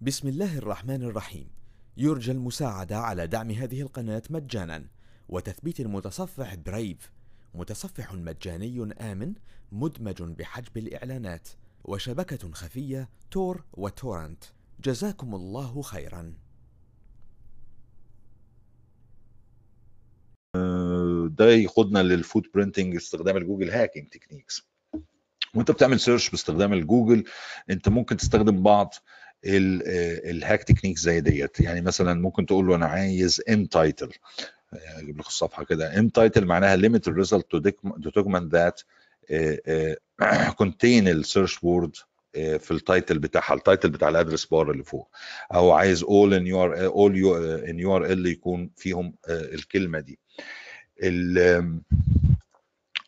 بسم الله الرحمن الرحيم. يرجى المساعدة على دعم هذه القناة مجانا. وتثبيت المتصفح Brave متصفح مجاني آمن مدمج بحجب الإعلانات. وشبكة خفية Tor و torrent. جزاكم الله خيرا. ده ياخدنا لل footprinting استخدام ال Google hacking techniques وانت بتعمل search باستخدام الجوجل انت ممكن تستخدم بعض ال hack technique زي ديت. يعني مثلا ممكن تقول له أنا عايز in title أجيب لك الصفحة كده. in title معناها the result to document that contain ال search word في ال title بتاعها. ال title بتاع ال address bar اللي فوق. أو عايز all in URL all in URL يكون فيهم الكلمة دي.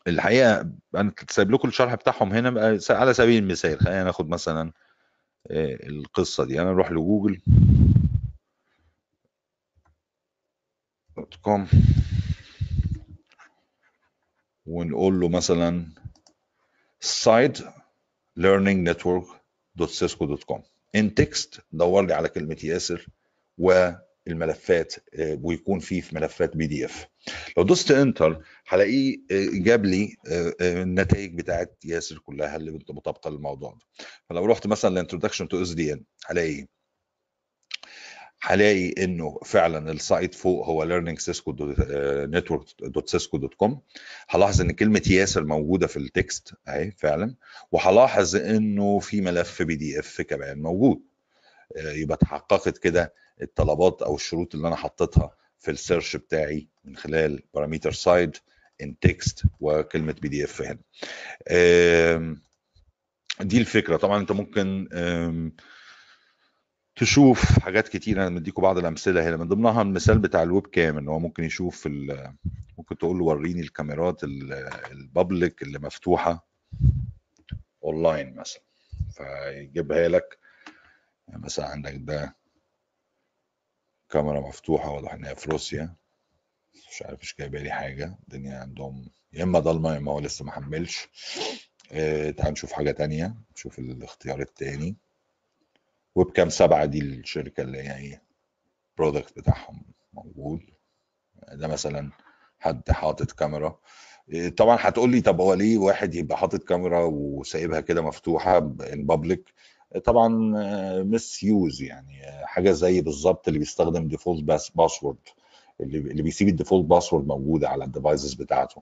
الحقيقة أنا سايب لكم الشرح بتاعهم هنا على سبيل المثال. خلينا ناخد مثلا القصة دي. أنا أروح ل Google dot com ونقول له مثلا site learning network .cisco.com in text دور لي على كلمة ياسر والملفات ويكون فيه في ملفات PDF. لو دوست enter هلاقيه جاب لي النتائج بتاعت ياسر كلها اللي مطابقة للموضوع ده. فلو رحت مثلا ل introduction to SDN هلاقي هلاقي إنه فعلا ال site فوق هو learningnetwork.cisco.com هلاحظ إن كلمة ياسر موجودة في ال text أهي فعلا. وهلاحظ إنه في ملف PDF كمان موجود. يبقى اتحققت كده الطلبات أو الشروط اللي أنا حطيتها في ال search بتاعي من خلال parameter site in text وكلمة PDF هنا دي الفكرة. طبعا أنت ممكن تشوف حاجات كتير. أنا مديكم بعض الأمثلة هنا. من ضمنها المثال بتاع ال webcam إن هو ممكن يشوف ممكن تقول له وريني الكاميرات ال public اللي مفتوحة اونلاين مثلا فيجيبها لك. يعني مثلا عندك ده كاميرا مفتوحة واضح إن هي في روسيا. مش عارف مش جايبة لي حاجة. الدنيا عندهم يا إما ضلمة يا إما هو لسه ما حملش. آه تعال نشوف حاجة تانية. نشوف الاختيار التاني. webcam سبعة دي الشركة اللي هي إيه product بتاعهم موجود. ده مثلا حد حاطط كاميرا. طبعا هتقول لي طب هو ليه واحد يبقى حاطط كاميرا وسايبها كده مفتوحة in public طبعا misuse يعني حاجة زي بالظبط اللي بيستخدم default password اللي بيسيب ال default password موجودة على ال devices بتاعته.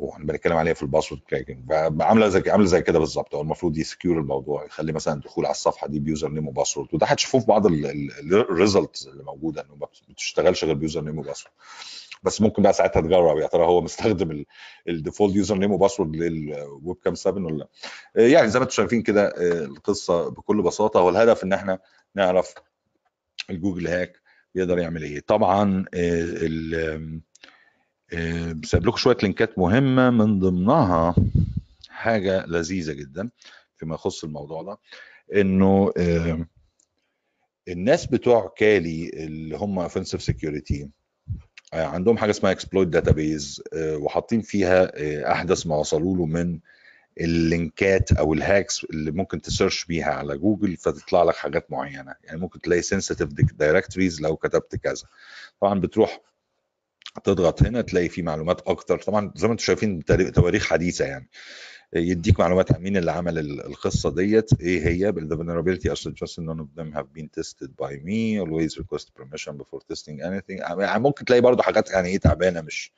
وإحنا بنتكلم عليها في ال password cracking عاملة زي عاملة زي كده بالظبط. هو المفروض ي secure الموضوع يخلي مثلا الدخول على الصفحة دي ب username و password وده هتشوفوه في بعض ال results اللي موجودة إنه ما بتشتغلش غير ب username و password بس ممكن بقى ساعتها تجرب يا ترى هو مستخدم ال default username و password لل webcam 7 ولا لا. يعني زي ما أنتم شايفين كده القصة بكل بساطة هو الهدف إن إحنا نعرف ال Google hack يقدر يعمل إيه. طبعا سايب لكم شوية لينكات مهمة من ضمنها حاجة لذيذة جدا فيما يخص الموضوع ده إنه الناس بتوع Kali اللي هم Offensive Security عندهم حاجة اسمها Exploit Database وحاطين فيها احدث ما وصلوا له من اللينكات أو ال hacks اللي ممكن ت search بيها على جوجل فتطلع لك حاجات معينة. يعني ممكن تلاقي sensitive directories لو كتبت كذا. طبعا بتروح تضغط هنا تلاقي في معلومات أكتر. طبعا زي ما أنتم شايفين تواريخ حديثة يعني. يديك معلومات عن مين اللي عمل القصة ديت إيه هي؟ the vulnerability are suggested none of them have been tested by me. Always request permission before testing anything. يعني ممكن تلاقي برضو حاجات يعني إيه تعبانة مش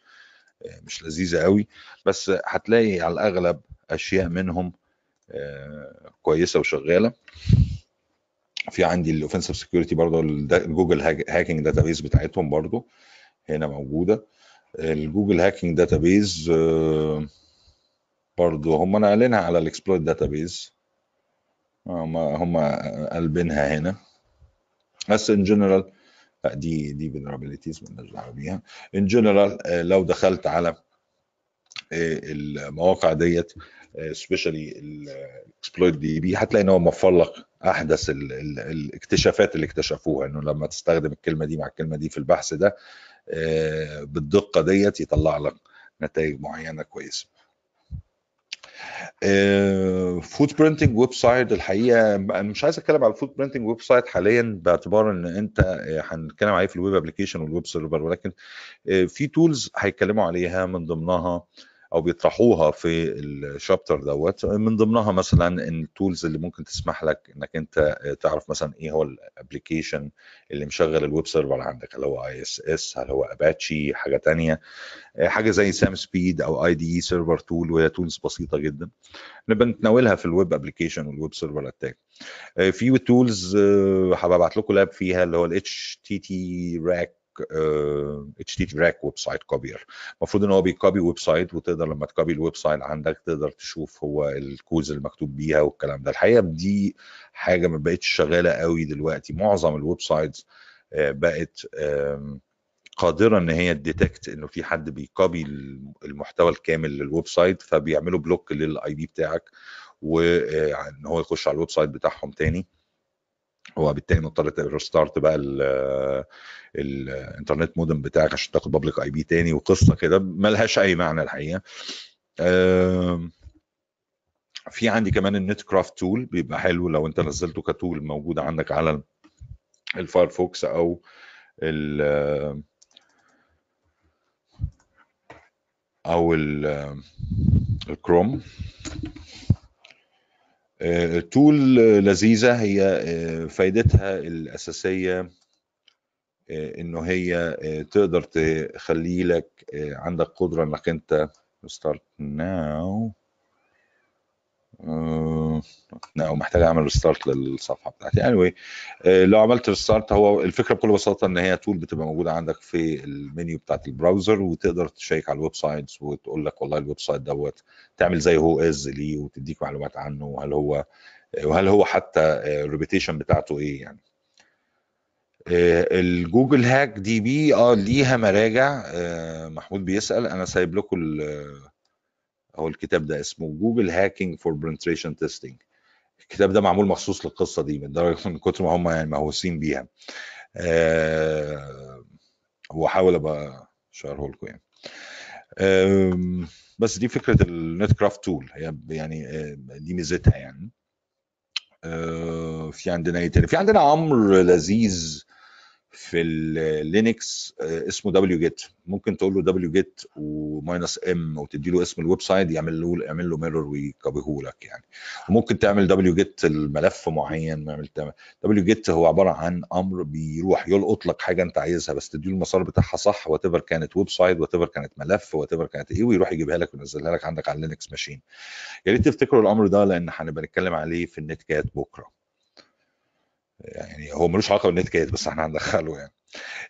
مش لذيذة قوي بس هتلاقي على الأغلب أشياء منهم كويسة وشغالة. في عندي ال offensive security برضه ال Google hacking database بتاعتهم برضه. هنا موجودة. ال Google hacking database برضه هم ناقلينها على ال exploit database هم هم قلبينها هنا. بس in general دي دي vulnerabilities مالناش دعوه بيها. in general لو دخلت على المواقع ديت specially ال exploit DB هتلاقي إن هو موفر لك أحدث ال ال الاكتشافات اللي اكتشفوها. إنه لما تستخدم الكلمة دي مع الكلمة دي في البحث ده بالدقة ديت يطلع لك نتائج معينة كويسة. footprinting website الحقيقة مش عايز أتكلم على ال footprinting website حاليا باعتبار إن أنت آه، هنتكلم عليه في ال web application وال web server ولكن آه، في tools هيتكلموا عليها من ضمنها. أو بيطرحوها في ال chapter دوت من ضمنها مثلا ال tools اللي ممكن تسمح لك إنك أنت تعرف مثلا إيه هو ال application اللي مشغل ال web server عندك هل هو IIS هل هو اباتشي حاجة تانية. حاجة زي Sam Spade أو ID Serve tool وهي tools بسيطة جدا. نبقى نتناولها في ال web application وال web server attack. في tools هبعت لكم lab فيها اللي هو الاتش تي تي راك اتش تي تي راك ويب سايت كوبير المفروض إن هو بي copy website وتقدر لما ت copy ال website عندك تقدر تشوف هو ال codes المكتوب بيها والكلام ده. الحقيقة دي حاجة ما بقتش شغالة قوي دلوقتي. معظم ال websites بقت قادرة إن هي ت detect إنه في حد بي copy المحتوى الكامل لل website فبيعملوا block لل IP بتاعك وإن هو يخش على ال website بتاعهم تاني. هو بالتالي مضطر ت restart بقى الانترنت مودم بتاعك عشان تاخد public IP تاني وقصة كده ملهاش أي معنى الحقيقة. في عندي كمان ال Netcraft tool بيبقى حلو لو انت نزلته ك tool موجود عندك على ال Firefox أو ال أو ال Chrome tool لذيذة. هي فايدتها الأساسية إنه هي تقدر تخلي لك عندك قدرة إنك أنت start now now محتاج أعمل restart للصفحة بتاعتي. Anyway لو عملت restart هو الفكرة بكل بساطة إن هي tool بتبقى موجودة عندك في المنيو بتاعت ال browser وتقدر ت check على ال websites وتقول لك والله ال website دوت تعمل زي Whois ليه وتديك معلومات عنه وهل هو وهل هو حتى ال reputation بتاعته إيه يعني. ال Google hack DB آه ليها مراجع. محمود بيسأل أنا سايب لكم هو الكتاب ده اسمه Google hacking for penetration testing الكتاب ده معمول مخصوص للقصة دي من درجة من كتر ما هم يعني مهووسين بيها. أه وحاول أبقى ا share ه لكم يعني. أه بس دي فكرة ال Netcraft tool هي يعني دي ميزتها يعني. أه في عندنا إيه تاني؟ في عندنا أمر لذيذ. في ال Linux اسمه دبليو جيت ممكن تقول له wget و minus m وتدي له اسم ال website يعمل له يعمل له mirror وي copy ه لك يعني. وممكن تعمل دبليو جيت الملف معين ما دبليو جيت هو عبارة عن أمر بيروح يلقط لك حاجة أنت عايزها بس تدي له المسار بتاعها صح whatever كانت website whatever كانت ملف whatever كانت إيه ويروح يجيبها لك وينزلها لك عندك على ال Linux ماشين يا ريت تفتكروا الأمر ده لأن هنبقى نتكلم عليه في ال Netcat بكرة. يعني هو ملوش علاقة بال Netcat بس إحنا هندخله يعني.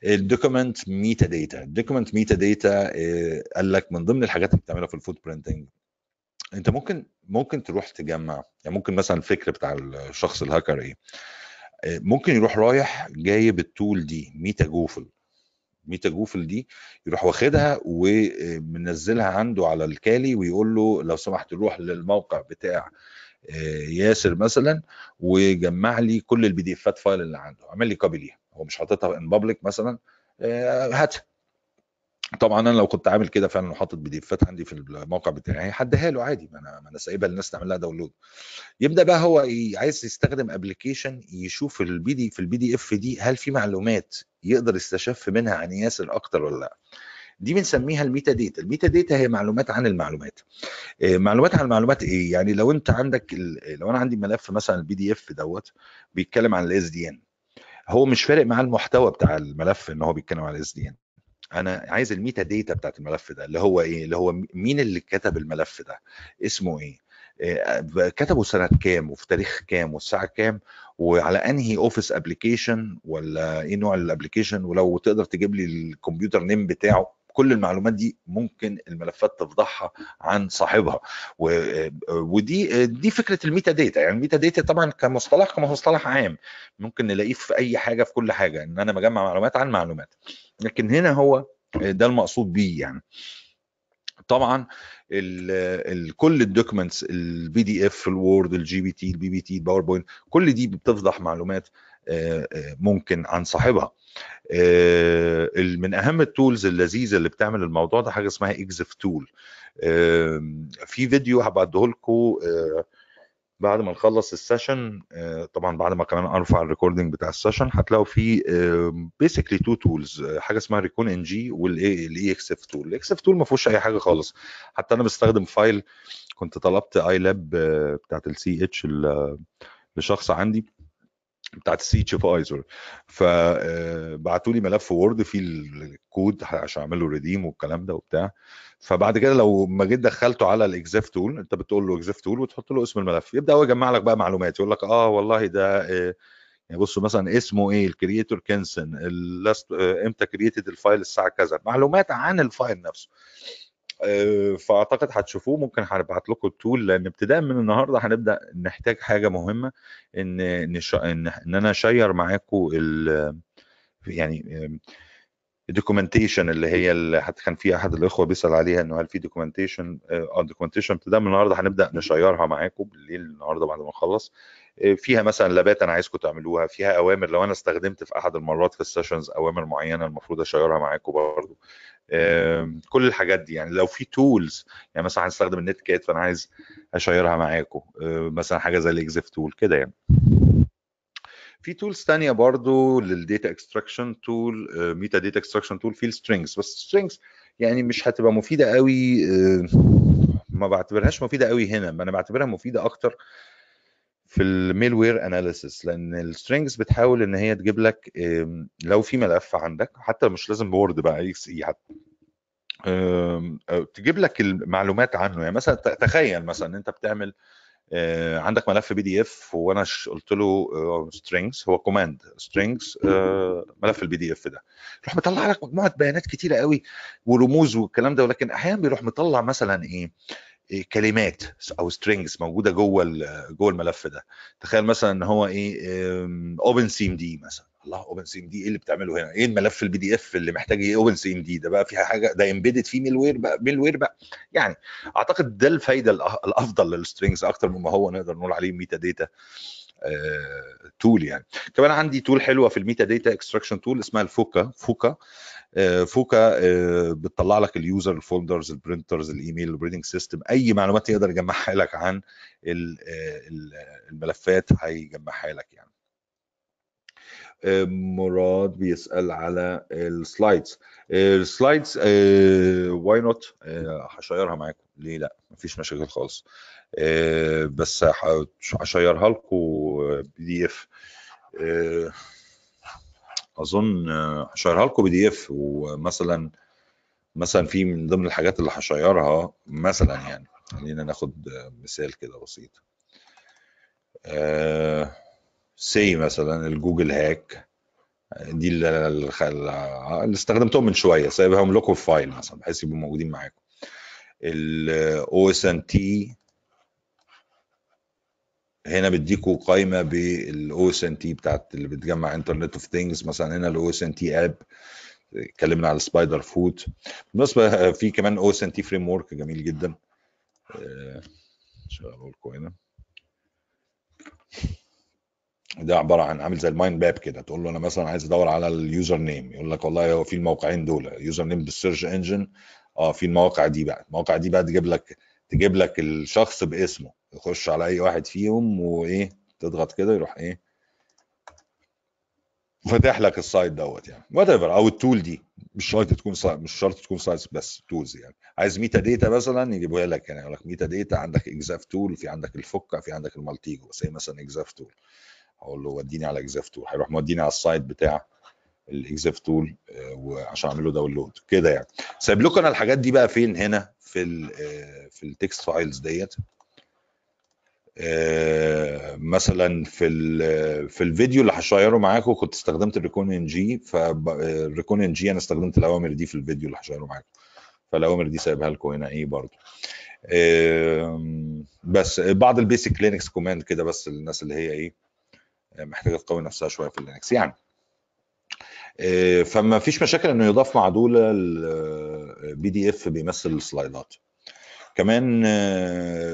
ال document metadata ال document metadata قال لك من ضمن الحاجات اللي بتعملها في ال footprinting انت ممكن ممكن تروح تجمع يعني ممكن مثلا الفكر بتاع الشخص الهاكر إيه؟ ممكن يروح رايح جايب ال tool دي Metagoofil Metagoofil دي يروح واخدها ومنزلها عنده على ال Kali ويقول له لو سمحت روح للموقع بتاع ياسر مثلا وجمع لي كل ال PDF ات file اللي عنده. عمل لي copy ليها. هو مش حاططها in public مثلا. هاتها. طبعا أنا لو كنت عامل كده فعلا وحاطط PDF ات عندي في الموقع بتاعي هديها له عادي. ما أنا ما أنا سايبها للناس تعمل لها download يبدأ بقى هو عايز يستخدم application يشوف ال PD في ال PDF دي هل في معلومات يقدر يستشف منها عن ياسر أكتر ولا لأ. دي بنسميها ال metadata. ال metadata هي معلومات عن المعلومات. معلومات عن المعلومات إيه؟ يعني لو أنت عندك لو أنا عندي ملف مثلا ال PDF دوت بيتكلم عن ال SDN هو مش فارق مع المحتوى بتاع الملف إن هو بيتكلم عن ال SDN أنا عايز ال metadata بتاعت الملف ده اللي هو إيه؟ اللي هو مين اللي كتب الملف ده؟ اسمه إيه؟ كتبوا سنة كام؟ وفي تاريخ كام؟ والساعة كام؟ وعلى أنهي Office application ولا إيه نوع ال application ولو تقدر تجيب لي ال computer name بتاعه. كل المعلومات دي ممكن الملفات تفضحها عن صاحبها. ودي دي فكرة ال metadata. يعني ال metadata طبعا كمصطلح كمصطلح عام ممكن نلاقيه في أي حاجة في كل حاجة. إن أنا بجمع معلومات عن معلومات. لكن هنا هو ده المقصود بيه يعني. طبعا ال كل documents ال PDF ال Word ال GPT ال PPT ال PowerPoint كل دي بتفضح معلومات ممكن عن صاحبها. من أهم ال tools اللذيذة اللي بتعمل الموضوع ده حاجة اسمها ExifTool. في فيديو هبعته لكم بعد ما نخلص ال session طبعا بعد ما كمان أرفع ال recording بتاع السيشن هتلاقوا في basically two tools حاجة اسمها ريكون ان جي والاي إكس اف تول الاكس اف تول ما فيهوش أي حاجة خالص. حتى أنا بستخدم file كنت طلبت iLab بتاعت ال CEH لشخص عندي. بتاعت ال CEH voucher فبعتوا لي ملف Word فيه الكود عشان اعمل له redeem والكلام ده وبتاع. فبعد كده لو ما جيت دخلته على ال ExifTool انت بتقول له ExifTool وتحط له اسم الملف. يبدأ هو يجمع لك بقى معلومات. يقول لك آه والله ده آه يعني بصوا مثلا اسمه إيه؟ ال creator كنسن. آه إمتى created ال file الساعة كذا. معلومات عن ال file نفسه. آه فأعتقد هتشوفوه. ممكن هنبعت لكم ال tool لأن ابتداء من النهارده هنبدأ نحتاج حاجة مهمة إن إن, إن أنا أ share معاكم يعني ال documentation اللي هي اللي كان في أحد الإخوة بيسأل عليها إنه هل في documentation آه documentation ابتداء من النهارده هنبدأ ن share ها معاكم بالليل النهارده بعد ما نخلص. فيها مثلا لابات أنا عايزكم تعملوها فيها أوامر. لو أنا استخدمت في أحد المرات في ال sessions أوامر معينة المفروض أ share ها معاكم برضه كل الحاجات دي. يعني لو في tools يعني مثلا هنستخدم ال Netcat فأنا عايز أ share ها معاكم مثلا حاجة زي ال ExifTool كده يعني. في tools تانية برضو لل data extraction tool metadata extraction tool في ال strings بس ال strings يعني مش هتبقى مفيدة قوي ما بعتبرهاش مفيدة قوي هنا. أنا بعتبرها مفيدة أكتر في ال malware analysis لأن ال strings بتحاول إن هي تجيب لك لو في ملف عندك حتى مش لازم Word بقى exe حتى تجيب لك المعلومات عنه. يعني مثلا تخيل مثلا أنت بتعمل عندك ملف PDF وأنا قلت له strings هو command strings ملف ال PDF ده. يروح مطلع لك مجموعة بيانات كتيرة قوي ورموز والكلام ده ولكن أحيانا بيروح مطلع مثلا إيه؟ كلمات أو strings موجودة جوه جوه الملف ده. تخيل مثلا إن هو إيه open cmd مثلا. الله open cmd إيه اللي بتعمله هنا؟ إيه الملف ال PDF اللي محتاج إيه؟ open cmd ده بقى فيها حاجة؟ ده embedded فيه malware بقى malware بقى. يعني أعتقد ده الفايدة الأفضل لل strings أكتر مما هو نقدر نقول عليه metadata tool يعني. كمان عندي tool حلوة في ال metadata extraction tool اسمها ال FOCA FOCA. FOCA بتطلع لك اليوزر الفولدرز البرنترز الإيميل البريدنج سيستم أي معلومات يقدر يجمعها لك عن الملفات هيجمعها لك يعني. مراد بيسأل على ال slides. ال slides why not ه share ها معاكم. ليه لا؟ مفيش مشاكل خالص. بس ه share ها لكم PDF أظن ه share ها لكم PDF ومثلا مثلا في من ضمن الحاجات اللي ه share ها مثلا يعني خلينا ناخد مثال كده بسيط. زي مثلا ال Google hack دي اللي, استخدمتهم من شوية. سايبهم لكم في file مثلا بحيث يبقوا موجودين معاكم. ال OSINT هنا بديكوا قائمه بال OSINT بتاعت اللي بتجمع internet of things مثلا هنا ال OSINT اب اتكلمنا على ال SpiderFoot بالنسبة في كمان أو اس ان تي فريم ورك جميل جدا. شغله لكم هنا ده عبارة عن عامل زي ال mind map كده تقول له أنا مثلا عايز أدور على ال username يقول لك والله هو في الموقعين دول username بال search engine آه في المواقع دي بقى المواقع دي بقى تجيب لك تجيب لك الشخص باسمه يخش على أي واحد فيهم وإيه تضغط كده يروح إيه فاتح لك ال site دوت يعني whatever أو ال tool دي مش شرط تكون site مش شرط تكون sites بس tools يعني. عايز metadata مثلا يجيبوها لك يعني يقول لك ميتا داتا عندك ExifTool في عندك ال FOCA في عندك ال Maltego زي مثلا ExifTool أقول له وديني على ExifTool هيروح موديني على ال site بتاع ال ExifTool وعشان اعمل له download كده يعني. سايب لكم أنا الحاجات دي بقى فين؟ هنا في ال في ال text files ديت. مثلا في في الفيديو اللي ه share ه معاكم كنت استخدمت ال Recon-ng فال Recon-ng أنا استخدمت الأوامر دي في الفيديو اللي ه share ه معاكم. فالأوامر دي سايبها لكم هنا إيه برضو بس بعض ال basic Linux command كده بس للناس اللي هي إيه محتاجة تقوي نفسها شوية في ال Linux. يعني فما فيش مشاكل إنه يضاف مع دول ال PDF بيمثل السلايدات. كمان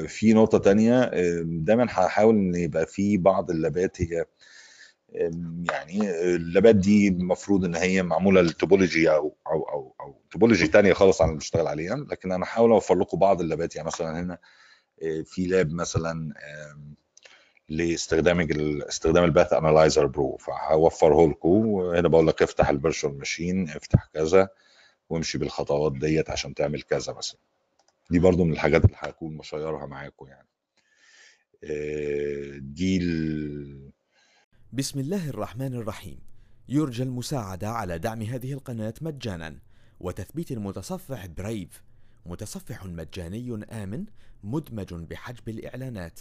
في نقطة تانية دايما هحاول إن يبقى في بعض اللابات هي يعني اللابات دي المفروض إن هي معمولة لل topology أو أو أو أو topology تانية خالص عن اللي بشتغل عليها. لكن أنا هحاول أوفر لكم بعض اللابات. يعني مثلا هنا آه، في lab مثلا لاستخدام استخدام ال path analyzer pro. فهوفره لكم هنا بقول لك افتح ال virtual machine افتح كذا وامشي بالخطوات ديت عشان تعمل كذا مثلا. دي برضو من الحاجات اللي هكون مشيرها معاكم يعني. آه، دي ال... بسم الله الرحمن الرحيم. يرجى المساعدة على دعم هذه القناة مجانا. وتثبيت المتصفح برايف متصفح مجاني آمن مدمج بحجب الإعلانات.